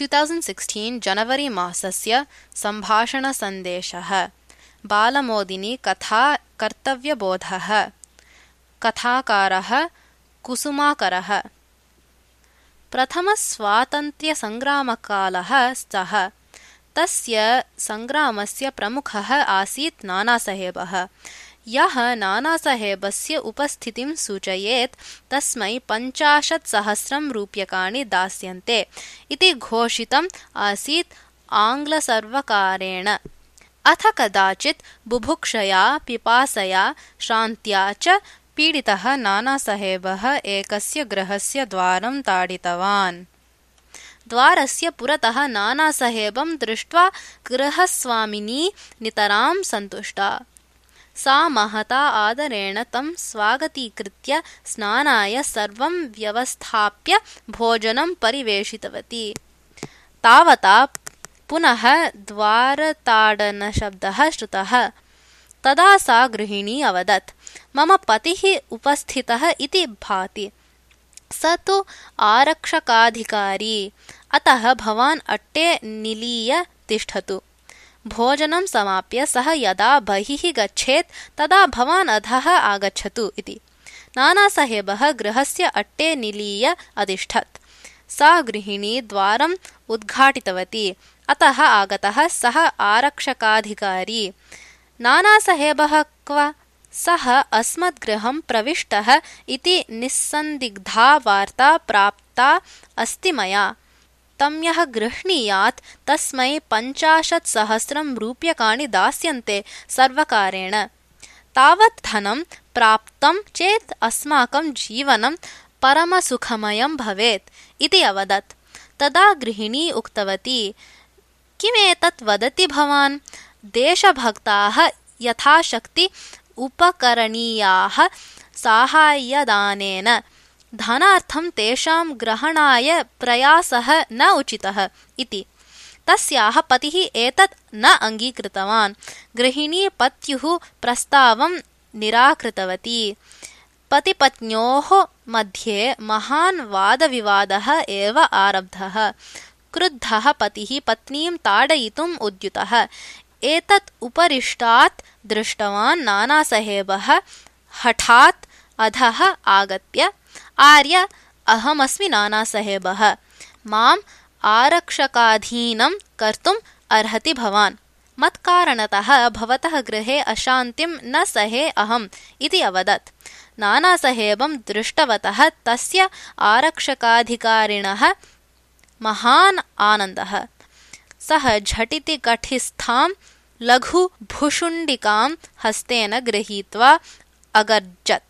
2016 January मासस्य सम्भाषणसन्देशः बालमोदिनी कथा कर्तव्यबोधः। कथाकारः कुसुमाकरः। प्रथमस्वातन्त्र्यसङ्ग्रामकालः स्तः। तस्य सङ्ग्रामस्य प्रमुखः आसीत् नानासाहेबः। यः नानासाहेबस्य उपस्थितिं सूचयेत् तस्मै पञ्चाशत्सहस्रं रूप्यकाणि दास्यन्ते। इति घोषितम् आसीत् आङ्ग्लसर्वकारेण। अथ कदाचित् बुभुक्षया पिपासया श्रान्त्या च पीडितः नानासाहेबः एकस्य गृहस्य द्वारं ताडितवान्। द्वारस्य पुरतः नानासाहेबं दृष्ट्वा गृहस्वामिनी नितरां सन्तुष्टा सा महता आदरेण तं स्वागतीकृत्य स्नानाय सर्वं व्यवस्थाप्य भोजनं परिवेशितवती। तावता पुनः द्वारताडनशब्दः श्रुतः। तदा सा गृहिणी अवदत् मम पतिः उपस्थितः इति भाति। स तु आरक्षकाधिकारी। अतः भवान् अट्टे निलीय तिष्ठतु भोजनं समाप्य सः यदा बहिः गच्छेत् तदा भवान् अधः आगच्छतु इति। नानासाहेबः गृहस्य अट्टे निलीय अतिष्ठत् सा गृहिणी द्वारम् उद्घाटितवती। अतः आगतः सः आरक्षकाधिकारी। नानासाहेबः क्व? सः अस्मद्गृहं प्रविष्टः इति निस्सन्दिग्धा वार्ता प्राप्ता अस्ति मया तं यः गृह्णीयात् तस्मै पञ्चाशत्सहस्रं रूप्यकाणि दास्यन्ते सर्वकारेण। तावत् धनं प्राप्तं चेत् अस्माकं जीवनं परमसुखमयं भवेत् इति अवदत्। तदा गृहिणी उक्तवती किमेतत् वदति भवान्? देशभक्ताः यथाशक्ति उपकरणीयाः साहाय्यदानेन धनार्थं तेषां ग्रहणाय प्रयासः न उचितः इति। तस्याः पतिः एतत् न अङ्गीकृतवान्। गृहिणी पत्युः प्रस्तावं निराकृतवती। पतिपत्न्योः मध्ये महान् वादविवादः एव आरब्धः। क्रुद्धः पतिः पत्नीं ताडयितुम् उद्युतः। एतत् उपरिष्टात् दृष्टवान् नानासाहेबः। हठात् अधः आगत्य आर्य अहमस्मि नानासाहेबः। माम् आरक्षकाधीनं कर्तुम् अर्हति भवान्। मत्कारणतः भवतः गृहे अशान्तिं न सहे अहम् इति अवदत्। नानासाहेबं दृष्टवतः तस्य आरक्षकाधिकारिणः महान् आनन्दः। सः झटिति कठिस्थां लघुभुषुण्डिकां हस्तेन गृहीत्वा अगर्जत्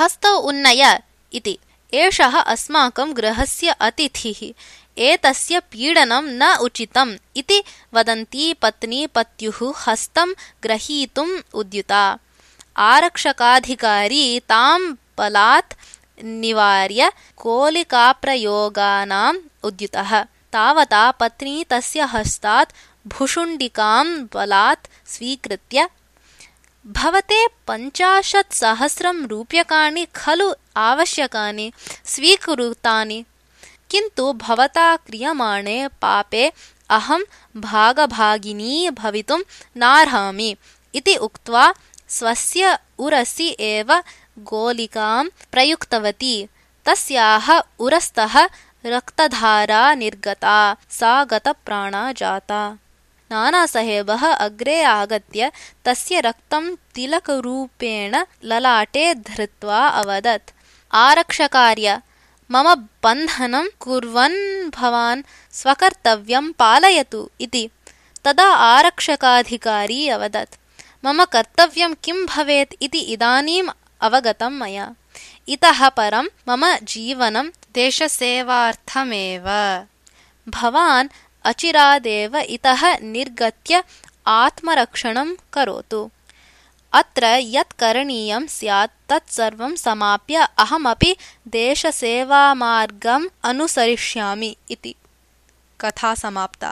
हस्तौ उन्नय इति। एषः अस्माकं गृहस्य अतिथिः। एतस्य पीडनं न उचितम् इति वदन्ती पत्नी पत्युः हस्तं ग्रहीतुम् उद्युता। आरक्षकाधिकारी तां बलात् निवार्य कोलिकाप्रयोगानाम् उद्युतः। तावता पत्नी तस्य हस्तात् भुषुण्डिकां बलात् स्वीकृत्य भवते पञ्चाशत्सहस्रं रूप्यकाणि खलु आवश्यकानि स्वीकृतानि किन्तु भवता क्रियमाणे पापे अहं भागभागिनी भवितुं नार्हामि। इति उक्त्वा स्वस्य उरसि एव गोलिकां प्रयुक्तवती। तस्याः उरस्तः रक्तधारा निर्गता सा गतप्राणा जाता नानासाहेबः अग्रे आगत्य तस्य रक्तं तिलकरूपेण ललाटे धृत्वा अवदत्। आरक्षकार्य मम बन्धनं कुर्वन् भवान् स्वकर्तव्यं पालयतु इति तदा आरक्षकाधिकारी अवदत्। मम कर्तव्यं किं भवेत् इति इदानीम् अवगतं मया। इतः परं मम जीवनं देशसेवार्थमेव। भवान् अचिरादेव इतः निर्गत्य आत्मरक्षणं करोतु। अत्र यत् करणीयं स्यात् तत्सर्वं समाप्य अहमपि देशसेवामार्गम् अनुसरिष्यामि इति। कथा समाप्ता